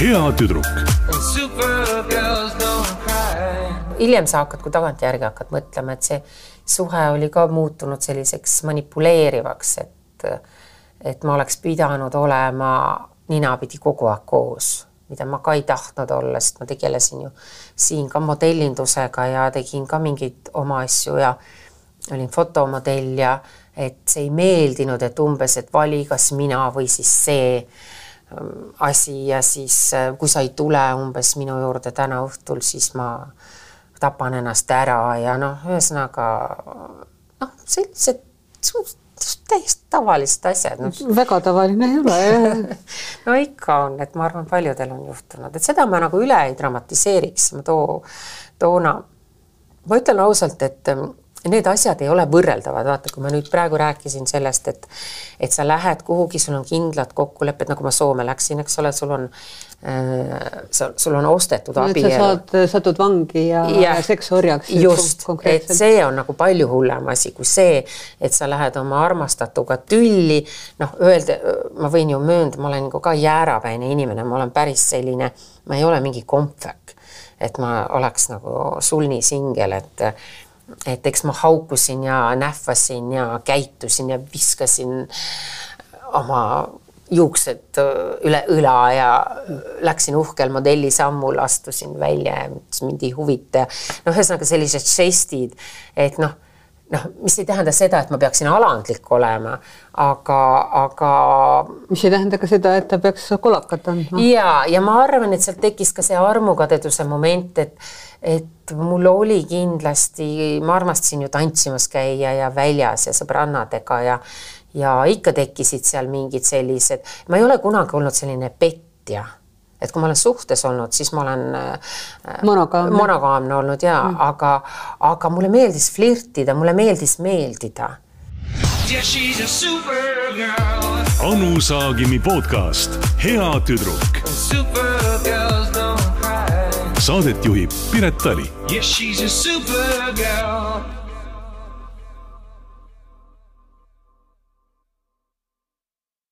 hea tüdruk. Hiljem sa hakkad, kui tagantjärgi hakkad mõtlema, et see suhe oli ka muutunud selliseks manipuleerivaks, et et ma oleks pidanud olema ninapidi kogu aeg koos, mida ma ka ei tahtnud olla, sest ma tegelesin ju siin ka modellindusega ja tegin ka mingeid oma asju ja olin fotomodell ja et see ei meeldinud, et umbes, et vali kas mina või siis see ähm, asi ja siis äh, kui sa ei tule umbes minu juurde täna õhtul, siis ma tapan ennast ära ja noh, ühesõnaga noh, sellised täiesti tavalised asjad no. väga tavaline ei ole jah. no ikka on, et ma arvan, paljudel on juhtunud, et seda ma nagu üle ei dramatiseeriks, ma too, toona, ma ütlen ausalt, et ähm, need asjad ei ole võrreldavad, vaata, kui ma nüüd praegu rääkisin sellest, et et sa lähed kuhugi, sul on kindlad kokkulepped, nagu ma Soome läksin, eks ole, sul on äh,, sul on ostetud et sa abielu. saad, satud vangi ja, ja seksorjaks. just, et see on nagu palju hullem asi kui see, et sa lähed oma armastatuga tülli, noh, öelda, ma võin ju möönda, ma olen nagu ka jäärapäine inimene, ma olen päris selline, ma ei ole mingi kompvek, et ma oleks nagu sulnisingel, et et eks ma haukusin ja nähvasin ja käitusin ja viskasin oma juuksed üle õla ja läksin uhkel modellisammul, astusin välja ja mind ei huvita. no ühesõnaga sellised žestid, et noh, noh, mis ei tähenda seda, et ma peaksin alandlik olema, aga, aga. mis ei tähenda ka seda, et ta peaks kolakat andma. ja, ja ma arvan, et sealt tekkis ka see armukadeduse moment, et, et mul oli kindlasti, ma armastasin ju tantsimas käia ja väljas ja sõbrannadega ja ja ikka tekkisid seal mingid sellised, ma ei ole kunagi olnud selline petja et kui ma olen suhtes olnud, siis ma olen monogaamne, monogaamne olnud ja mm., aga, aga mulle meeldis flirtida, mulle meeldis meeldida. Yeah. Anu Saagimi podcast Hea tüdruk. Saadet juhib Piret Tali Yeah, she's a supergirl.